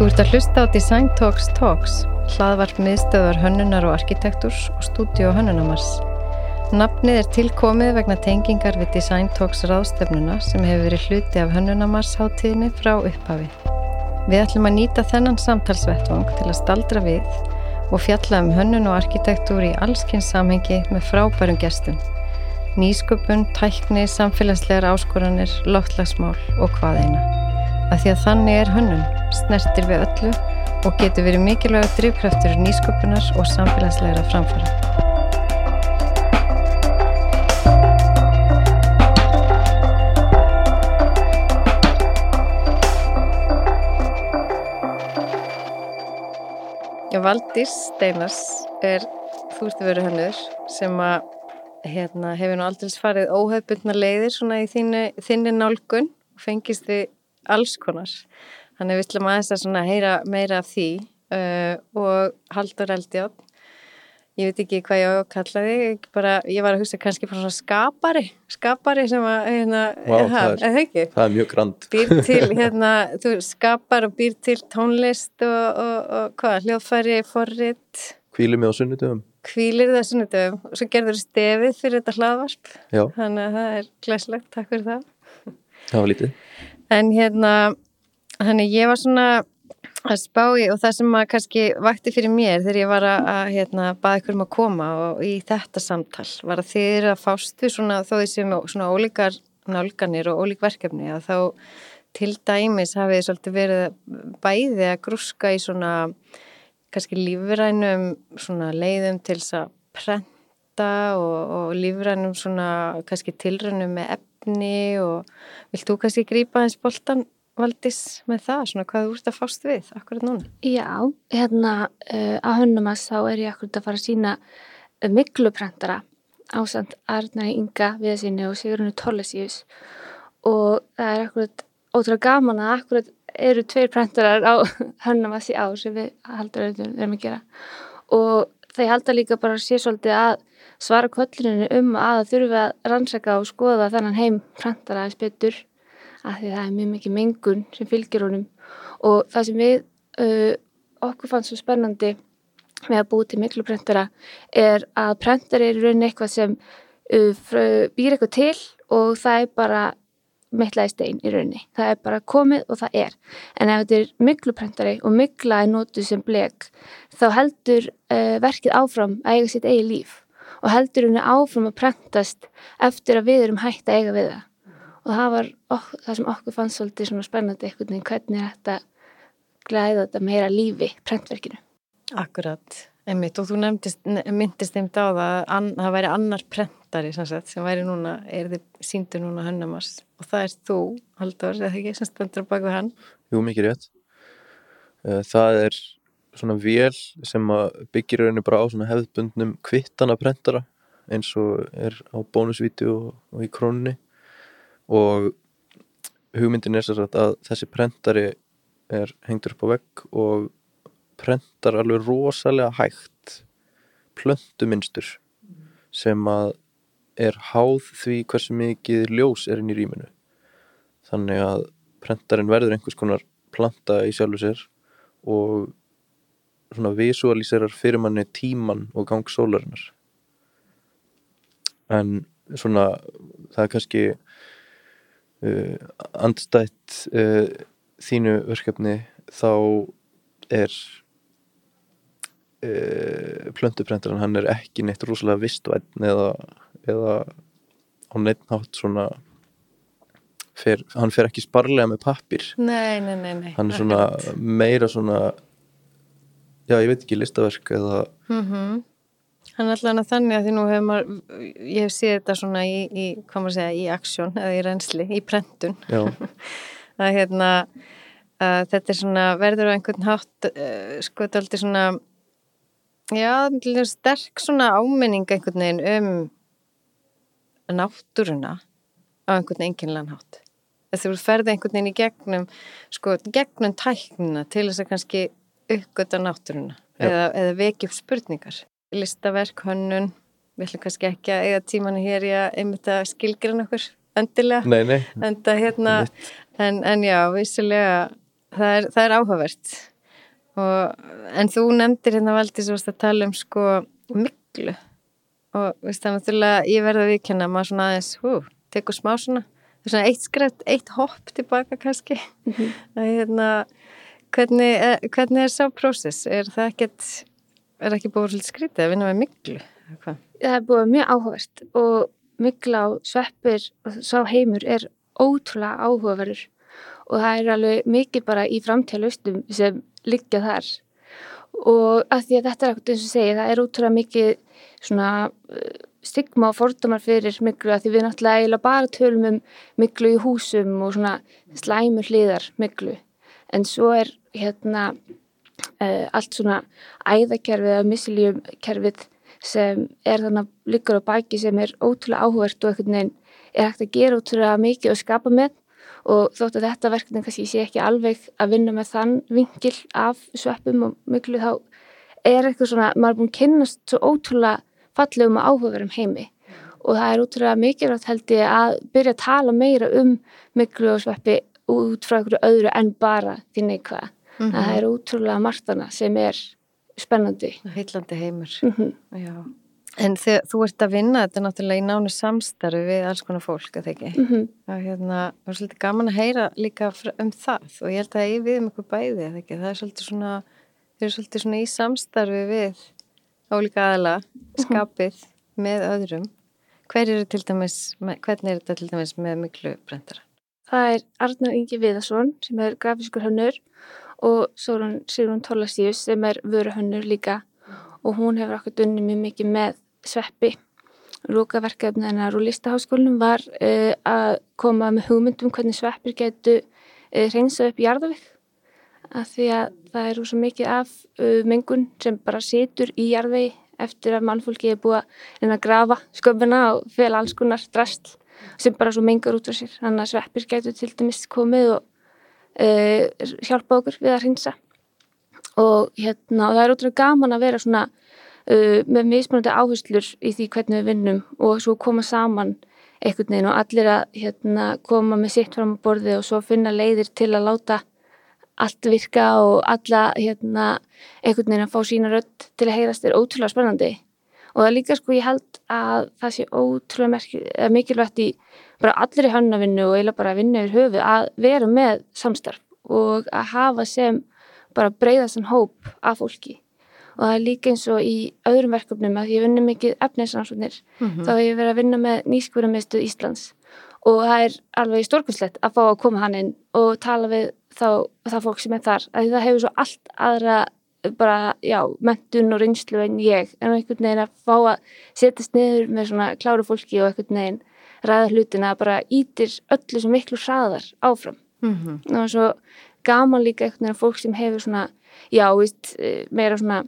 Þú ert að hlusta á Design Talks Talks, hlaðvarp miðstöðar hönnunar og arkitekturs og stúdíu hönnunamars. Nafnið er tilkomið vegna tengingar við Design Talks ráðstefnuna sem hefur verið hluti af hönnunamars hátíðinni frá upphafi. Við ætlum að nýta þennan samtalsvettvang til að staldra við og fjalla um hönnun og arkitektúr í allskynns samhengi með frábærum gestum. Nýsköpun, tækni, samfélagslegar áskoranir, loftlagsmál og hvað eina. Að því að þannig er hönnun, snertir við öllu og getur verið mikilvæga drivkraftur nýsköpunar og samfélagslegra framfara. Valdís Steinars er þúrti veru hannur sem að hérna, hefur nú aldrei farið óhefbundna leiðir svona í þinni, þinni nálgun og fengist við alls konar. Þannig við ætlum aðeins að heyra meira af því uh, og Haldur Eldjátt ég veit ekki hvað ég á að kalla þig bara, ég var að hugsa kannski bara svona skapari skapari sem að hérna, wow, það, er, er, það er mjög grand. Býr til, hérna, þú skapar og býr til tónlist og, og, og hvað, hljóðfæri, forrið Kvílir mig á sunnudöfum Kvílir það sunnudöfum og svo gerður stefið fyrir þetta hlaðvarp. Já. þannig að það er glæslegt, takk fyrir það. Það var lítið En hérna, þannig ég var svona að spá í og það sem að kannski vakti fyrir mér þegar ég var að hérna, baða ykkur um að koma og í þetta samtal var að þið eru að fástu svona þó því sem svona ólíkar nálganir og ólík verkefni að þá til dæmis hafið svolítið verið bæði að grúska í svona kannski lífrænum svona leiðum til þess að prenta og, og lífrænum svona kannski tilrönum með efni og vilt þú kannski grípa eins boltan Valdís með það, svona hvað þú ert að fást við akkurat núna? Já, hérna uh, á hönnumast þá er ég akkurat að fara að sína uh, mikluprentara ásand Arnari Inga viðsynni og Sigurinu Tollesíus og það er akkurat ótrúlega gaman að akkurat eru tveir prentarar á hönnumast í ár sem við haldur auðvitað að gera. Og þeir halda líka bara að sé svolítið að svara kvöllinu um að þurfa að rannsaka og skoða þennan heim prentara eins betur af því það er mjög mikið mengun sem fylgir honum og það sem við uh, okkur fannst svo spennandi með að búið til mikluprentara er að prentari er í rauninni eitthvað sem uh, býr eitthvað til og það er bara mittlaði stein í rauninni. Það er bara komið og það er. En ef þetta er mikluprentari og mikla er nótuð sem blek þá heldur uh, verkið áfram að eiga sitt eigi líf og heldur henni áfram að prentast eftir að við erum hægt að eiga við það. Og það var ok, það sem okkur fannst svolítið svona spennandi eitthvað hvernig þetta glæða þetta meira lífi prentverkinu. Akkurat, einmitt og þú nefndist, myndist á það að an, það væri annar prentari sagt, sem væri núna, er þið síndu núna hönnamars og það er þú Haldur, eða ekki, sem stöndur á baku hann? Jú, mikið rétt. Eh, Það er svona vél sem byggir rauninu bara á svona hefðbundnum kvittana prentara eins og er á bónusvíti og, og í krónunni. Og hugmyndin er sér að þessi prentari er hengtur upp á vegg og prentar alveg rosalega hægt plönduminstur sem að er háð því hversu mikið ljós er inn í rýminu. Þannig að prentarinn verður einhvers konar planta í sjálfu sér og svona visualiserar fyrir manni tíman og gang sólarinnar. En svona það er kannski uh, andstætt uh, þínu verkefni þá er uh, plöntuprentarinn hann er ekki neitt rosalega vistvæn eða, eða á neitt nátt svona fer, hann fer ekki sparlega með pappir nei, nei, nei, nei. Hann er svona meira svona já ég veit ekki listaverk eða mm Hann er alltaf þannig að því nú hefur maður, ég hef séð þetta svona í, í hvað maður segja, í aksjón eða í reynsli, í prentun. að hérna, að þetta er svona, verður á einhvern hátt, uh, sko þetta er alltaf svona, já, sterk svona áminning einhvern veginn um náttúruna á einhvern enginlegan hátt. Þú ferði einhvern veginn í gegnum, sko, gegnum tæknina til þess að kannski uppgöta náttúruna eða, eða vekja upp spurningar. Listaverk, hönnun við ætlum kannski ekki að eiga tímanu hér í að einmitt að skilgjörna okkur endilega. Nei, nei. en, hérna, en, en já, vissilega það er, það er áhugavert. Og, en þú nefndir hérna valdi svo að tala um sko miklu og veist það náttúrulega ég verði að viðkjanna maður svona aðeins, hú, tekur smá svona það svona eitt skreft, eitt hopp tilbaka kannski. Mm -hmm. að hérna hvernig, eh, hvernig er sá prósess, er það ekkert er ekki búið svolítið skrítið að vinna með miklu? Það er búið mjög áhugavert og mikla á sveppir og sá heimur er ótrúlega áhugaverður. Og það er alveg mikið bara í framtíðalustum sem liggja þar. Og að því að þetta er ekkert eins og segi, það er útrúlega mikið svona uh, stigma og fordómar fyrir miklu að því við náttúrulega eiginlega bara tölum um miklu í húsum og svona slæmur hliðar miklu en svo er hérna uh, allt svona æðakerfið eða missiljumkerfið sem er þannig líkur á bæki sem er ótrúlega áhugert og einhvern veginn er hægt að gera ótrúlega mikið og skapa með og þótt að þetta verkefni kannski sé ekki alveg að vinna með þann vingil af sveppum og miklu þá er eitthvað svona, maður er búin að kynast svo ótrúlega fallegum og áhugaverum heimi og það er ótrúlega mikilvægt held ég að byrja að tala meira um miklu og sveppi út frá einhverju öðru en bara því neikvæða. Mm -hmm. Það er ótrúlega margtana sem er spennandi. Hillandi heimur. Mm -hmm. Já. En þegar þú ert að vinna þetta náttúrulega í nánu samstarfi við alls konar fólk, að það ekki? Mm -hmm. Og hérna, það er svolítið gaman að heyra líka um það og ég held að ég við um eitthvað bæði, að það ekki? Það er svolítið svona, þau eru svolítið svona í samstarfi við álíka aðla, mhm. skapið mm -hmm. með öðrum. Hver eru til dæmis, hvernig er þetta til dæmis með miklu brendara? Það er Arnar Ingi Viðarsson sem er grafiskur hönnur og Sérun Tólastíus sem er vöruhönnur líka og hún hefur okkur unni mjög mikið með sveppi. Lúkaverkefni hennar úr listaháskólinum var uh, að koma með hugmyndum hvernig sveppir getu uh, eh, reynsað upp í jarðavik að því að það eru svo mikið af uh, mengun sem bara situr í jarðvegi eftir að mannfólki er búið að grafa sköfuna og fel alls konar drastl sem bara svo mengur út á sér. Þannig að sveppir getur til dæmis komið og hjálpa okkur við að reynsa og hérna og það er ótrúlega gaman að vera svona uh, með mismunandi áherslur í því hvernig við vinnum og svo koma saman einhvern veginn og allir að hérna, koma með sitt fram á borði og svo finna leiðir til að láta allt virka og alla hérna, einhvern veginn að fá sína rödd til að heyrast er ótrúlega spennandi. Og það líka sko ég held að það sé ótrúlega mikilvægt í bara allir í hannavinnu og eiginlega bara vinna yfir höfu að vera með samstarf og að hafa sem bara breyðast en hóp af fólki. Og það er líka eins og í öðrum verkefnum að ég vinna mikið efnisansvunir mm -hmm. þá hef ég verið að vinna með nýskvörumistu Íslands. Og það er alveg stórkunslegt að fá að koma hann inn og tala við þá, það fólk sem er þar að það hefur svo allt aðra bara, já, mentun og reynslu en ég, en einhvern veginn að fá að setjast niður með svona kláru fólki og einhvern veginn ræða hlutina bara ítir öllu sem miklu hraðar áfram mm -hmm. og svo gaman líka einhvern veginn fólk sem hefur svona, já, veist, eh, meira svona,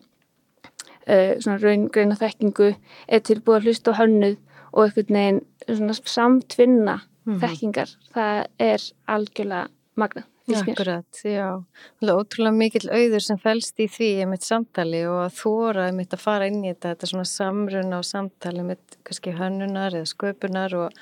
uh, svona raungreina þekkingu, er tilbúið að hlusta á hönnuð og einhvern veginn svona samtvinna mm -hmm. þekkingar, það er algjörlega magna. Akkurat, já, ótrúlega mikill auður sem fælst í því ég mitt samtali og að þóra ég mitt að fara inn í þetta, þetta svona samruna og samtali mitt kannski hönnunar eða sköpunar og,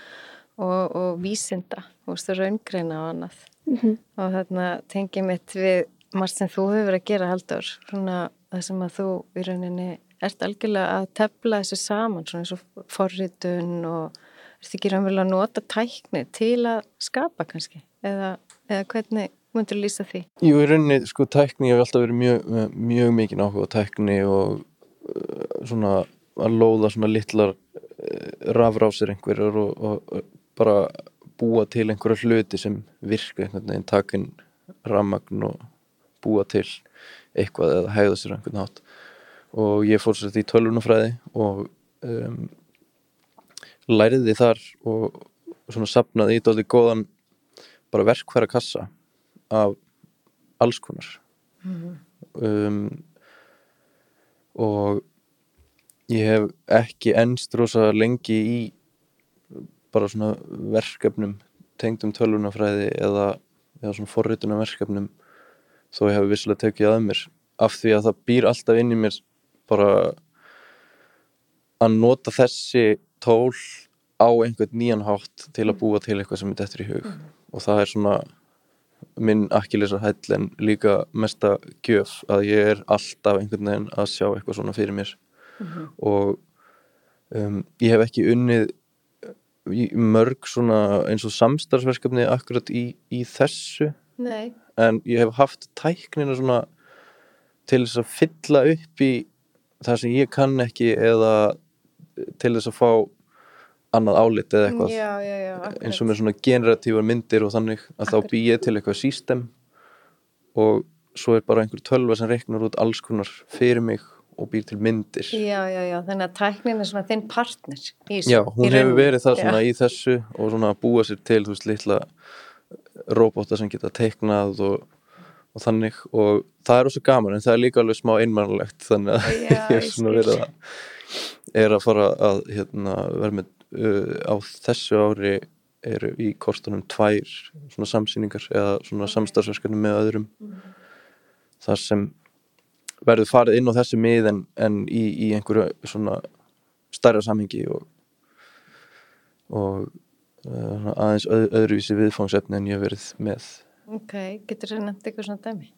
og, og vísinda, þú veist, raungreina og annað. Mm -hmm. og þarna tengi mitt við margt sem þú hefur verið að gera haldur svona það sem að þú í rauninni ert algjörlega að tefla þessu saman svona eins og forritun og ert ekki raunverulega að nota tækni til að skapa kannski eða, eða hvernig myndur þú lýsa því? Jú, í rauninni sko tækni hefur alltaf verið mjög, mjög mikið á tækni og uh, svona að lóða svona litlar uh, rafrásir einhverjar og, og, bara búa til einhverja hluti sem virka einhvern veginn takin rammagn og búa til eitthvað eða hegða sér einhvern hát og ég fór sér þetta í tölvunafræði og um, læriði þar og svona sapnaði í dálítið góðan bara verkværa kassa af alls konar mm -hmm. um, og ég hef ekki ennst rosa lengi í bara svona verkefnum tengdum tölvunafræði eða, eða svona forritunum verkefnum þó ég hef vissilega tekið að mér af því að það býr alltaf inn í mér bara að nota þessi tól á einhvern nýjan hátt til að búa til eitthvað sem er dettur í hug mm. Og það er svona minn akkilesar hæll en líka mesta gjöf að ég er alltaf einhvern veginn að sjá eitthvað svona fyrir mér. Og um, ég hef ekki unnið í mörg svona eins og samstarfsverkefni akkurat í, í þessu. Nei. en ég hef haft tæknina svona til þess að fylla upp í það sem ég kann ekki eða til þess að fá annað álit eða eitthvað. Já, já, já, eins og með svona generatívar myndir og þannig að Akkurat. þá bý ég til eitthvað system og svo er bara einhver tölva sem reiknar út alls konar fyrir mig og býr til myndir. Já, já, já, þannig að tæknin er svona þinn partner í. Já, hún hefur verið það svona í þessu og svona að búa sér til, þú veist, litla robóta sem geta teiknað og, og þannig. Og það er også gaman en það er líka alveg smá einmannlegt þannig að ég er svona verið að er að fara að hérna, vera með á þessu ári eru í kostunum tvær svona samsýningar eða svona samstarfsverkefni með öðrum þar sem verður farið inn á þessu mið en, en í, í einhverju svona stærra samhengi og, og uh, aðeins öð, öðruvísi viðfangsefni en ég verið með. Ok, getur þú nefnt eitthvað svona dæmi?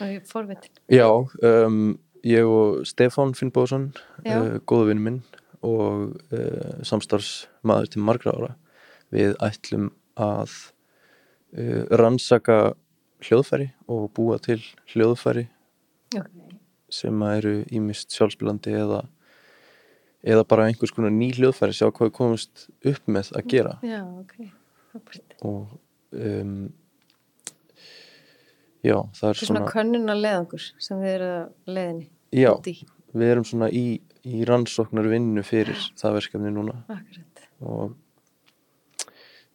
Og ég forvitin. Já, um, ég og Stefán Finnbóðsson, uh, góða vinn minn og uh, samstarfsmaður til margra ára, við ætlum að uh, rannsaka hljóðfæri og búa til hljóðfæri Ok. sem eru ímist sjálfspilandi eða, eða bara einhvers konar ný hljóðfæri, sjá hvað við komumst upp með að gera Já, ok. Frábært. og um, já, það er er svona svona könnun að leiðangur sem þið eru að leiðinni. já, við erum svona í, í rannsóknar vinnu fyrir það verkefni núna Akkurat. og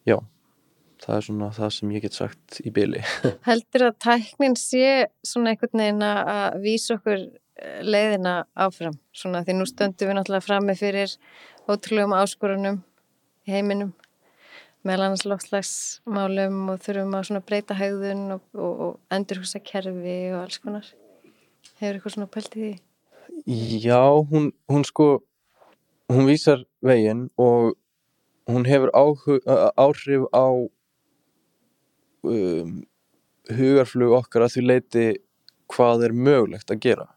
já, það er svona það sem ég get sagt í byli Heldur að tæknin sé svona einhvern veginn að vísa okkur eh, leiðina áfram? Svona því nú stöndum við náttúrulega frammi fyrir ótrúlegum áskorunum í heiminum meðal annars loftslagsmálum og þurfum að svona breyta hegðun og, og, og endurhusa kerfi og alls konar. Hefur eitthvað svona pælt í því? Já, hún, hún sko hún vísar veginn og hún hefur áhug, áhrif á um, hugarflug okkar að því leiti hvað er mögulegt að gera.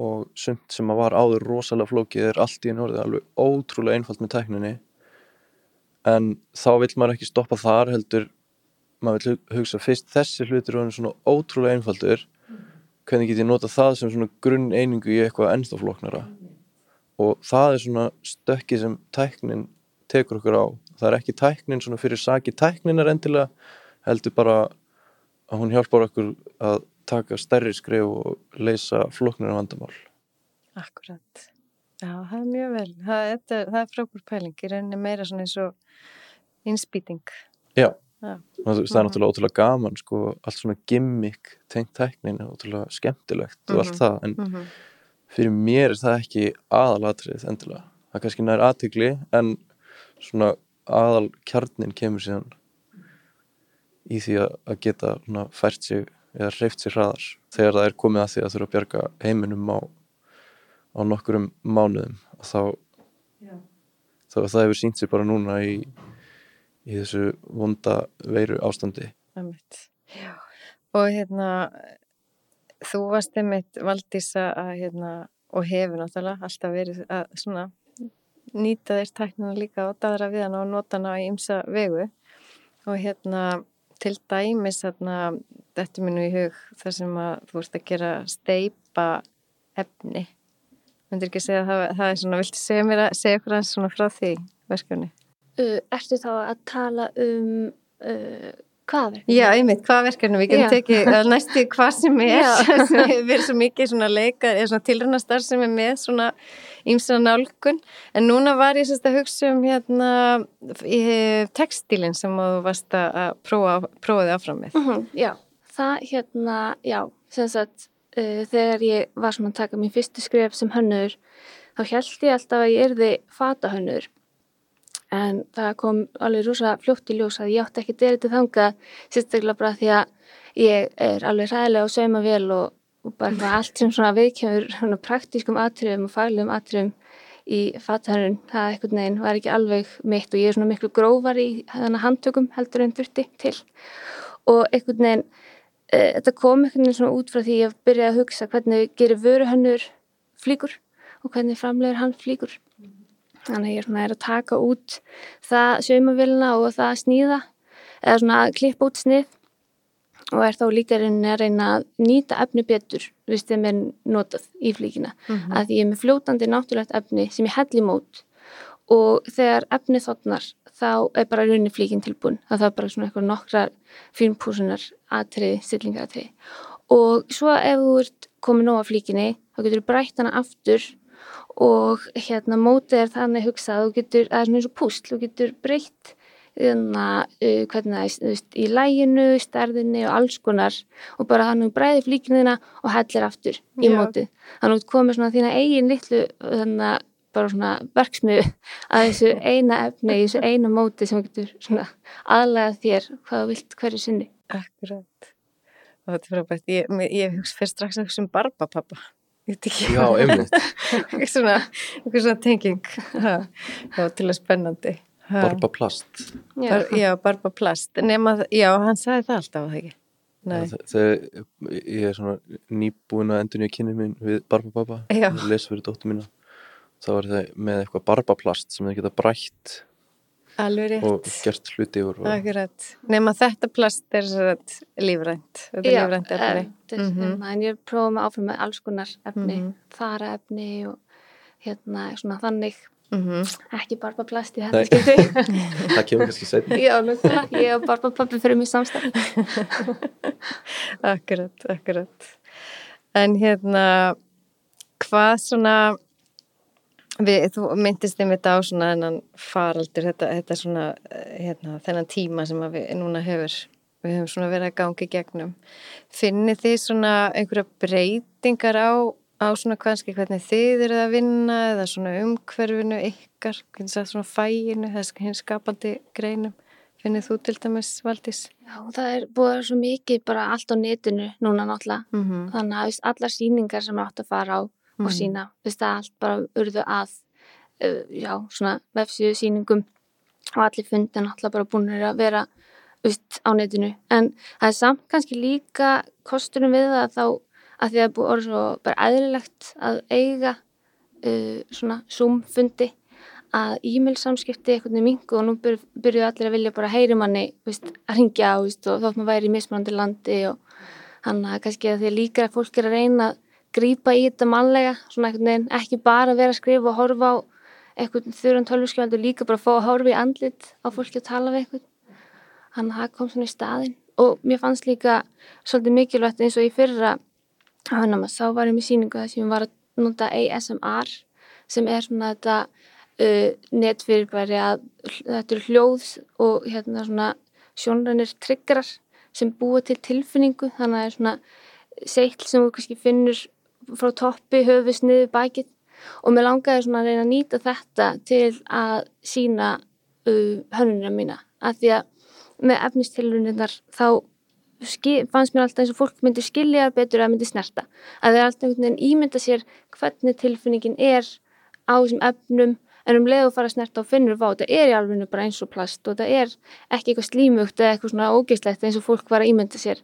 Og sumt sem að var áður rosalega flókið er allt í einu orðið alveg ótrúlega einfalt með tækninni. En þá vill maður ekki stoppa þar heldur maður vill hugsa fyrst þessi hlutur er orðinn svona ótrúlega einfaldur hvernig get ég nota það sem svona grunn einingu í eitthvað ennþá flóknara og það er svona stökki sem tæknin tekur okkur á það er ekki tæknin svona fyrir saki tækninar endilega heldur bara að hún hjálpar okkur að taka stærri skrif og leysa flóknara vandamál Akkurat. Já, það er mjög vel. Það, þetta, það er frábúr pæling. Í rauninni meira svona eins og innspýting. Já, Það er náttúrulega ótrúlega gaman sko, allt svona gimmick tengt tæknin er ótrúlega skemmtilegt og allt Mhm. það en Mm -hmm. fyrir mér er það ekki aðalatrið endilega. Það er kannski nær aðtykli en svona aðal kjarnin kemur síðan í því að, geta svona, fært sig eða hreift sig hraðar þegar það er komið að því að þurfa að bjarga heiminum á, á nokkurum mánuðum þá, þá það hefur sínt sig bara núna í, í þessu vonda veiru ástandi. Og hérna, þú varst einmitt Valdís að hérna, og hefur náttúrulega alltaf verið að svona nýta þér tæknina líka og daðra við hana og nota hana í ymsa vegu og hérna til dæmis hérna, þetta minn í hug þar sem að þú ert að gera steipa efni myndir ekki segja að það, það er svona, viltu segja mér að segja okkur aðeins svona frá því verkefni? Uh, ertu þá að tala um uh, hvað verkefni? Já, einmitt, hvað verkefni, við getum tekið að næstu hvað sem er, sem hefur verið svo mikið svona leika, eða svona tilrunastar sem er með svona ímsa nálgun, en núna var ég sérst að hugsa um hérna textílinn sem þú varst að prófa, prófaði áfram með. Mhm, já, það hérna, já, sem sagt, uh, þegar ég var svona að taka mín fyrstu skrif sem hönnur, þá held ég alltaf að ég erði fata hönnur. En það kom alveg rosa fljótt í ljós að ég átti ekki derið til þanga, sérstaklega bara því að ég er alveg ræðilega og sauma vel og, og bara allt sem svona viðkjöfur praktískum atriðum og faglegum atriðum í fatahönnun, það einhvern veginn var ekki alveg mitt og ég er svona miklu grófar í handtökum heldur en þurfti til. Og einhvern veginn e, þetta kom einhvern veginn svona út frá því að byrja að hugsa hvernig gerir vöruhönnur flíkur og hvernig framlegur hann flíkur þannig að ég er svona er að taka út það saumavélina og það sníða eða svona að klippa út snið. Og er þá líka reyni að reyna að nýta efni betur þeim er notað í flíkina. Mhm. að því ég er með fljótandi náttúrulegt efni sem ég hell í mót. Og þegar efni þotnar þá er bara raunin flíkin tilbúin. Að það er bara svona eitthvað nokkrar fínpúsunar atriði, stillingar atriði og svo ef þú ert komið nóg af flíkinni þá getur þú brætt hana aftur og hérna mótið er þannig hugsað þú getur, það er svona eins og púsl, þú getur breytt hérna, uh, hvernig það er í læginu, stærðinni og alls konar og bara þannig bræði flíkinina og hellir aftur í Já. mótið þannig að þú komið svona þína eigin litlu þannig bara svona verksmiðu að þessu eina efni, í þessu eina móti sem getur svona aðlega þér hvað þú vilt hverju sinni Akkurat. Og þetta er frábært. Ég, ég hugsa fyrst strax að hugsa um barbapappa. Ég veit ekki. Já, einmitt. Eitthvað svona, svona tenging. Ha. Já, til að spennandi. Ha. Barba plast. Bar, já, barbaplast. Nema, það- já, hann sagði það alltaf, var það ekki? Nei. Það- Þegar ég er svona nýbúin að endur nýja kynni minn við barbapapa, Já. ég les fyrir dóttur mína, þá er það með eitthvað barbaplast sem þeir geta brætt. Og gert hluti úr. Og, Akkurat. Nema þetta plast er lífrænt. Þetta er lífrænt efni. efni Mhm. en ég prófa mig áfram með alls konar efni Mhm. fara efni og hérna svona þannig Mm ekki barbaplast í þetta skipti það kemur kannski setni. Já, náttúrulega, ég og barbapappi fyrir mig samstæð Akkurat, akkurat. En hérna, hvað svona, við, þú myndist þetta á svona þennan faraldur, þetta, þetta svona, eh, hérna, þennan tíma sem við núna hefur, við höfum svona verið að gangi gegnum. Finnir þið svona einhverja breytingar á, á svona kannski hvernig þið eruð að vinna eða svona umhverfinu ykkar, svona fæinu, þess hins skapandi greinum? Finnir þú til dæmis, Valdís? Já, það er búið svo mikið bara allt á netinu núna náttúrulega Mm -hmm. þannig að allar sýningar sem átt að fara á og Mhm. sína, veist það allt bara urðu að uh, já, svona vefsíðu sýningum og allir fundin náttúrulega bara búin að vera veist, á netinu en það er samt kannski líka kostunum við það þá að því að búið orðið svo bara eðlilegt að eiga uh, svona Zoom fundi að e-mail samskipti eitthvað mingu og nú byr, byrjuðu allir að vilja bara heyri manni veist, að ringja veist, og þótt maður væri í mismunandi landi og hann að kannski að því að líka að fólk er að reyna að grípa í þetta mannlega veginn, ekki bara vera að skrifa og horfa á eitthvað þurran tölvskjöldu líka bara að fá að horfa í andlit á fólki að tala við eitthvað hann að það kom svona í staðinn. Og mér fannst líka svolítið mikilvægt eins og í fyrra hann að þá var ég með síningu þar sem ég var að nota ASMR sem er svona þetta uh, netfyrirbæri að þetta eru hljóð og hérna svona sjónrænir triggerar sem búa til tilfinningu. Þannig að það er svona seitl sem þú kannski finnur frá toppi, höfus, niður, bakið. Og mér langaði svona að reyna að nýta þetta til að sína uh, hönnunina mína. Að því að með efnistilluninnar þá fannst mér alltaf eins og fólk myndi skilja betur eða myndi snerta. Að er alltaf einhvern veginn ímynda sér hvernig tilfinningin er á þessum efnum en um leið og fara að snerta og finnur vá, þetta er í alveg bara eins og plast og þetta er ekki eitthvað slímugt eða eitthvað svona ógeislegt eins og fólk var að ímynda sér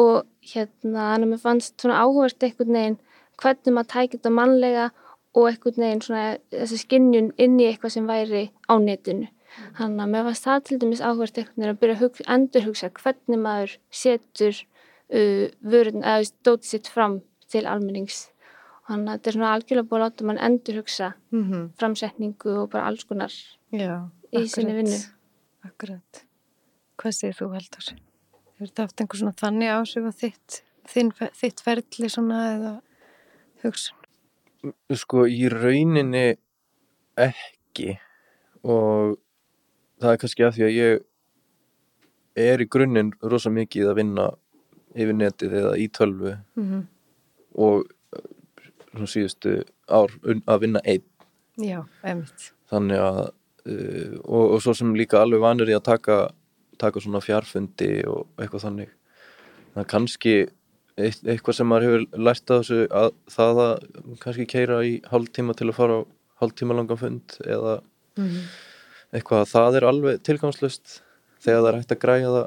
og hérna, þannig að mér fannst svona áhugast einhvern veginn hvernig maður tækir þetta mannlega og einhvern veginn svona þessi skinnjun inn í eitthvað sem væri á netinu þannig að mér fannst það til dæmis áhugast einhvern veginn að byrja að endur hugsa hvernig maður setur uh, vörun eða stóti sitt fram til almennings þannig að þetta er svona algjörlega búið að láta mann endur hugsa Mm -hmm. framsetningu og bara alls konar Já, Í sinni vinnu. Akkurat. Hvað segir þú, Haldur? Hefur þetta haft einhver svona þannig ásif á þitt, þinn, þitt ferli svona eða hugsun? Sko, í rauninni ekki og það er kannski af því að ég er í grunninn rosa mikið að vinna yfir netið eða í tölvu Mm -hmm. og uh, svona síðustu ár að vinna einn Já, einmitt. þannig að uh, og, og svo sem líka alveg vanur í að taka, taka svona fjarfundi og eitthvað þannig það er kannski eitt, eitthvað sem maður hefur lært af þessu að það að kannski keira í hálftíma til að fara á hálftíma langan fund eða Mm -hmm. eitthvað að það er alveg tilgangslust þegar það er hægt að græja það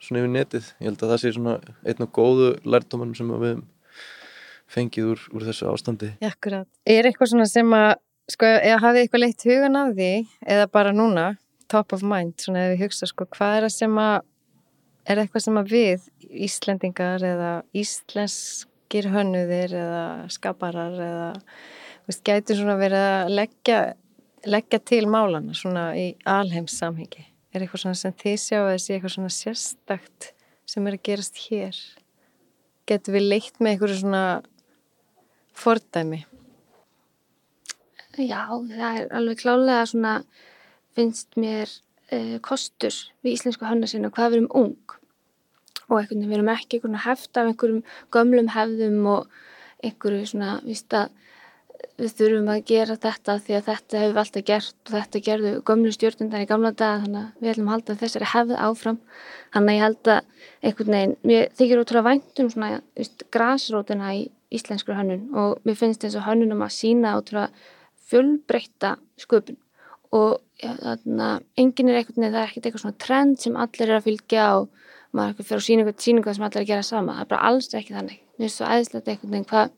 svona yfir netið ég held að það sé svona einn af góðu lærtómanum sem að við fengið úr, úr þessu ástandi Akkurat. Er eitthvað svona sem að, sko, eða hafið eitthvað leitt hugan af því, eða bara núna, top of mind, svona ef við hugsa, sko, hvað er það sem að, er eitthvað sem að við, Íslendingar eða íslenskir hönnuðir eða skaparar eða, veist, gætu svona verið að leggja, leggja til málana svona í alheims samhengi? Er eitthvað svona sem þið sjá eða sé eitthvað svona sérstakt sem er að gerast hér? Getur við leitt með eitthvað svona fordæmi? Já, það er alveg klálega svona finnst mér uh, kostur við íslensku hönnasinu hvað við erum ung. Og einhvern veginn við erum ekki einhvern veginn heft af einhverjum gömlum hefðum og einhverju svona, víst að við þurfum að gera þetta því að þetta hefur alltaf gert og þetta gerðu gömlu stjórnundar í gamla daga þannig að við ætlum að halda þessari hefð áfram. Þannig að ég held að einhvern veginn, mér þykir útrúlega væntum svona, víst, grasrótina í íslenskur hönnun og mér finnst eins og hönnunum að sína útrúlega fjölbreytta sköpun og ja, þannig að enginn er veginn, það er ekkert eitthvað svona trend sem allir er að fylgja og maður er eitthvað fyrir síningu, síningu sem allir er að gera sama, það er bara alls ekki þannig. Mér finnst svo æðislegt veginn hvað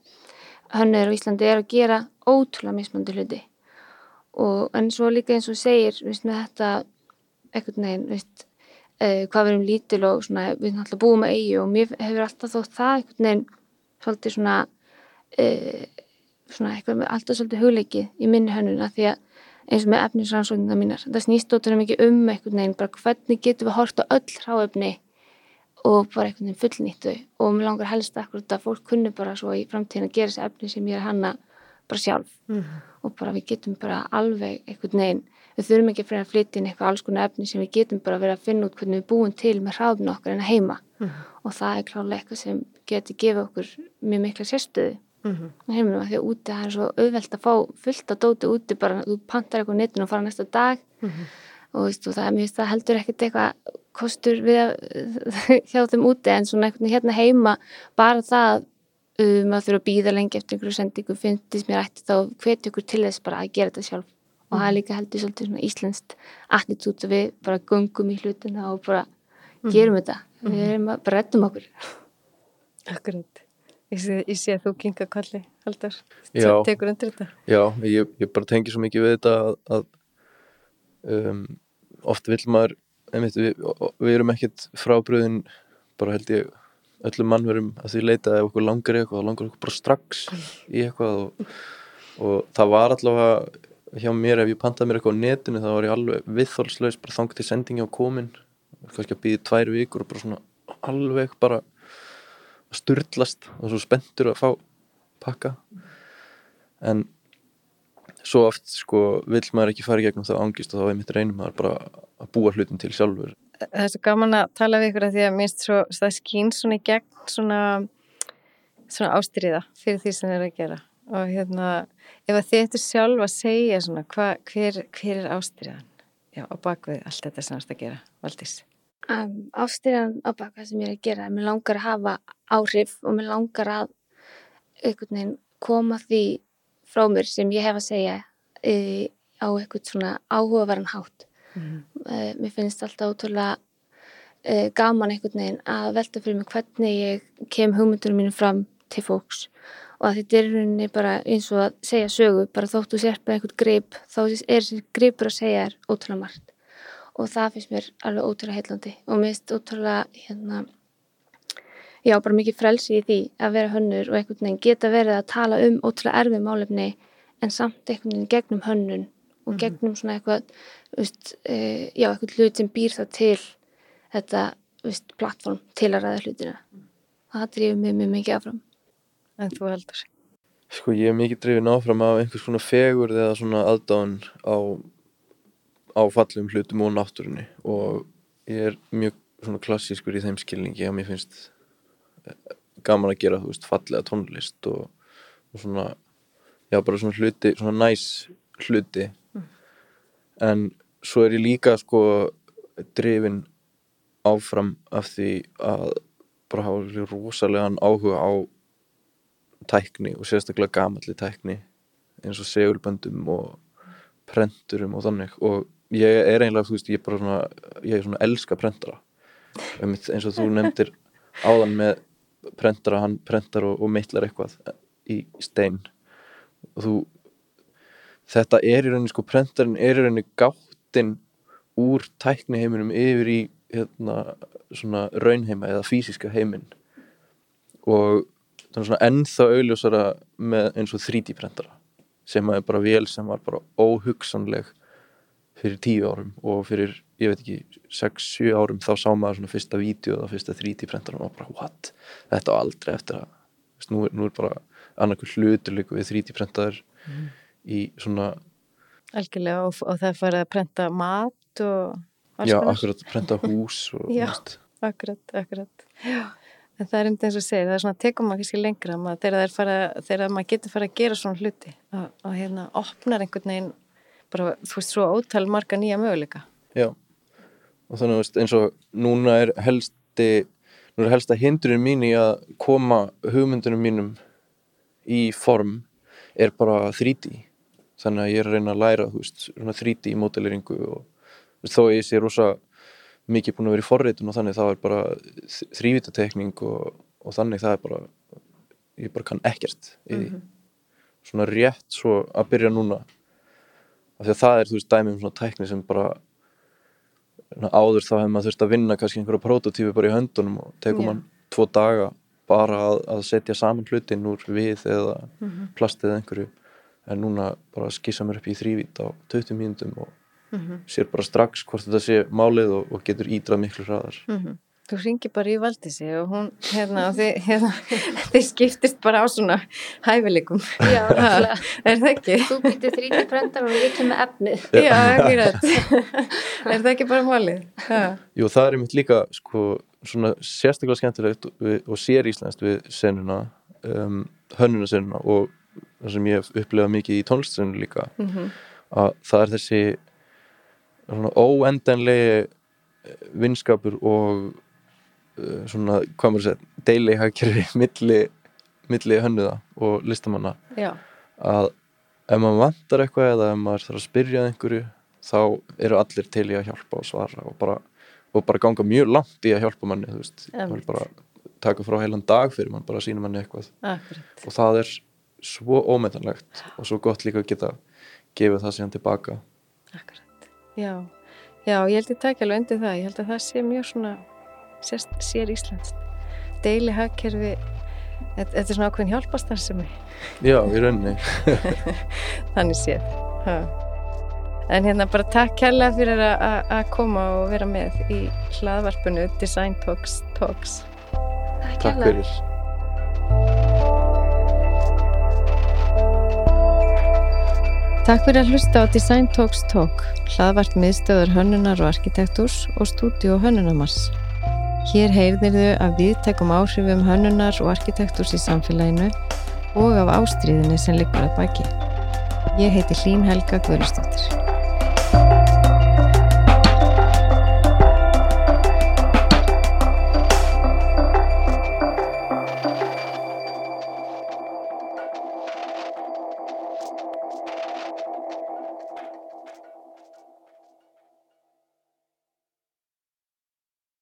hönnur á Íslandi er að gera ótrúlega mismandi hluti. Og en svo líka eins og segir veist, með þetta veginn veist, uh, hvað við erum lítil og svona, við erum alltaf búið með eigi og mér hefur alltaf þótt það einhvern veginn svolítið svona uh, svona eitthvað alltaf svolítið hugleikið í minni hönnuna því að eins og með efnisrannsóknina mínar. Það snýst ótrúlega mikið um einhvern veginn bara hvernig getum við hort á öll hráefni og bara einhvern veginn fullnýtt þau og mér langar helst akkur að fólk kunni bara svo í framtíðin að gera þessi efni sem ég er hanna bara sjálf. Mm. og bara við getum bara alveg einhvern veginn, við þurfum ekki fyrir að flytja inn eitthvað alls konar efni sem við getum bara verið að finna út hvernig við búum til með hráfnu okkar en að heima. Mm. og það er klálega eitthvað sem getur gefið okkur mjög mikla sérstöðu Mm. á heiminum af því að úti það er svo auðvelt að fá fullt að dóti úti bara, þú pantar eitthvað netinu og fara næsta dag Mm. og veist, og það, finnst það heldur ekkert eitthvað kostur við að hjá þeim úti en svona veginn hérna heima bara það um að þurfa að býða lengi eftir einhverju sendingu finnst mér ætti þá hvetja ykkur til þess bara að gera þetta sjálf og það er líka heldur svolítið svona íslenskt attitút að við bara göngum í hlutina og bara gerum þetta við erum að bara reddum okkur Akkurat. Ég sé, ég sé að þú kinga kalli. Já. Þú tekur undir þetta. Já, ég, ég bara tengi svo mikið við þetta að, að um, oft vill maður einmitt, við, við erum ekkert frábröðin bara held ég öllum mannverum að því leita ef okkur langar eitthvað, langar okkur bara strax í eitthvað og, og það var allavega hjá mér ef ég pantaði mér eitthvað á netinu þá var ég alveg viðþólslaus bara þangað til sendingi á komin kannski að býði tvær vikur og bara svona alveg bara að sturlast og svo spenntur að fá pakka en svo oft sko vill maður ekki fara í gegnum það ángist og þá einmitt reynir maður bara að búa hlutin til sjálfur Það er svo gaman að tala við ykkur að því að minnst svo, það skýn svona í gegn svona, svona ástyrriða fyrir því sem þið er að gera. Og hérna, ef að þið ættu sjálf að segja svona, hva, hver, hver er ástyrriðan? Já, á bakvið allt þetta sem það er að gera, Valdís. Um, ástyrjan á baka sem ég er að gera. Mér langar að hafa áhrif og mér langar að einhvern veginn koma því frá mér sem ég hef að segja e, á einhvern svona áhugaverðan hátt. Mm. uh, mér finnst alltaf ótrúlega uh, gaman einhvern veginn að velta fyrir mig hvernig ég kem hugmyndunum mínum fram til fólks. Og að þetta er rauninni bara eins og að segja sögu, bara þóttu sér með einhvern grip, þá er gripur að segja er ótrúlega margt og það finnst mér alveg ótrúlega heillandi og mér finnst ótrúlega hérna já, bara mikið frelsi í því að vera hönnur og einhvern veginn geta verið að tala um ótrúlega erfið málefni en samt einhvern veginn gegnum hönnun og Mhm. gegnum svona eitthvað veist, e, já, eitthvað hlut sem býr það til þetta veist, plattform til að ræða hlutina það drifir mig mjög mikið áfram En þú heldur. Sko ég er mikið drifin áfram af einhvers konar fegur eða svona aðdáðan á, á fallum hlutum og náttúrunni og ég er mjög svona klassískur í þeim skilningi að mér finnst eh, gaman að gera þú veist fallega tónlist og, og svona já bara svona hluti, svona næs hluti. En svo er ég líka sko drifin áfram af því að bara hafa rosalegan áhuga á tækni og sérstaklega gamalli tækni eins og segulböndum og prenturum og þannig. Og ég er eiginlega, þú veist, ég er bara svona ég er svona elska prentara. Einmitt eins og þú nefndir áðan með prentara, hann prentar og, og meitlar eitthvað í stein. Og þú þetta er í rauninni sko, prentarinn er í rauninni gáttin úr tækni heiminum yfir í hérna, svona raunheima eða fysiska heiminn. Og er svona ennþá augljósara með eins og 3D prentara sem er bara vél sem var bara óhugsanleg fyrir tíu árum og fyrir, ég veit ekki 6-7 árum þá sá maður svona fyrsta vídeo eða fyrsta 3D prentara og bara what, þetta á aldrei eftir að veist, nú, er, nú er bara annarkur hlutur líka við 3D prentaður mm. í svona Algjörlega og, og það farið að prenta mat og alls já, akkurat prenta hús og Já. veist, Akkurat, akkurat. Já. En það er um eins og segir, það er svona, tekum maður kannski lengra maður, þegar, það er fara, þegar maður getur fara að gera svona hluti að, að hérna opnar einhvern veginn bara, þú veist, svo ótal marga nýja möguleika. já. Og þannig veist, eins og núna er helsti núna er helsta hindurinn mín í að koma hugmyndunum mínum í form er bara 3D þannig að ég er að reyna að læra þú veist, svona 3D módeleringu og veist, þó að ég sé rosa mikið búin að vera í forritun og þannig það er bara þrývitatekning og, og þannig það er bara ég bara kann ekkert í því svona rétt svo að byrja núna af því að það er þú veist dæmi um svona tækni sem bara áður þá hefði maður þurft að vinna kannski einhverja prototífi bara í höndunum og tekum Já. mann tvo daga bara að, að setja saman hlutin úr við eða plast eða einhverju. En núna bara skissa mér upp í þrývít á 20 mínútum og sér bara strax hvort þetta sé málið og, og getur ídrað miklu hraðar Þú ringir bara í Valdísi og hún, hérna, og þið, hérna, þið skiptist bara á svona hæfileikum. Já, náttúrulega. Er það ekki? Þú býttir 3D prentar og ég kemur efnið. Já, akkurat. er það ekki bara málið? Já. Jú, það er einmitt líka sko, svona sérstaklega skemmtilegt við, og sér íslenskt við senuna um, hönnuna senuna og það sem ég hef upplifað mikið í tónlistsenu líka Mhm. að það er þessi svona óendanlegi vinskapur og svona, hvað maður segja, deilihagkerfi milli, milli hönnuða og listamanna Já. að ef maður vantar eitthvað eða ef maður þarf að spyrja að einhverju þá eru allir til í að hjálpa og svara og bara, og bara ganga mjög langt í að hjálpa manni þú veist, maður bara taka frá heilan dag fyrir mann, bara sína manni eitthvað Akkurat. og það er svo ómetanlegt og svo gott líka að geta gefið það síðan tilbaka Akkurat. Já. Já, ég held ég takja alveg undir það. Ég held að það sé mjög svona sérst, sér íslenskt. Deili hagkerfi, þetta, er svona ákveðin hjálpastarsemi. Já, í rauninni Þannig séð. Ha. En hérna bara takk kærlega fyrir að- að að koma og vera með í hlaðvarpinu Design Talks Talks. Takk kærlega. fyrir Takk fyrir að hlusta á Design Talks Talk, hlaðvart miðstöður hönnunar og arkitektúrs og stúdíu hönnunamars. Hér heyrðir þau af viðtækum áhrifum hönnunar og arkitektúrs í samfélaginu og af ástríðinni sem liggur að baki. Ég heiti Hlín Helga Guðlustóttir.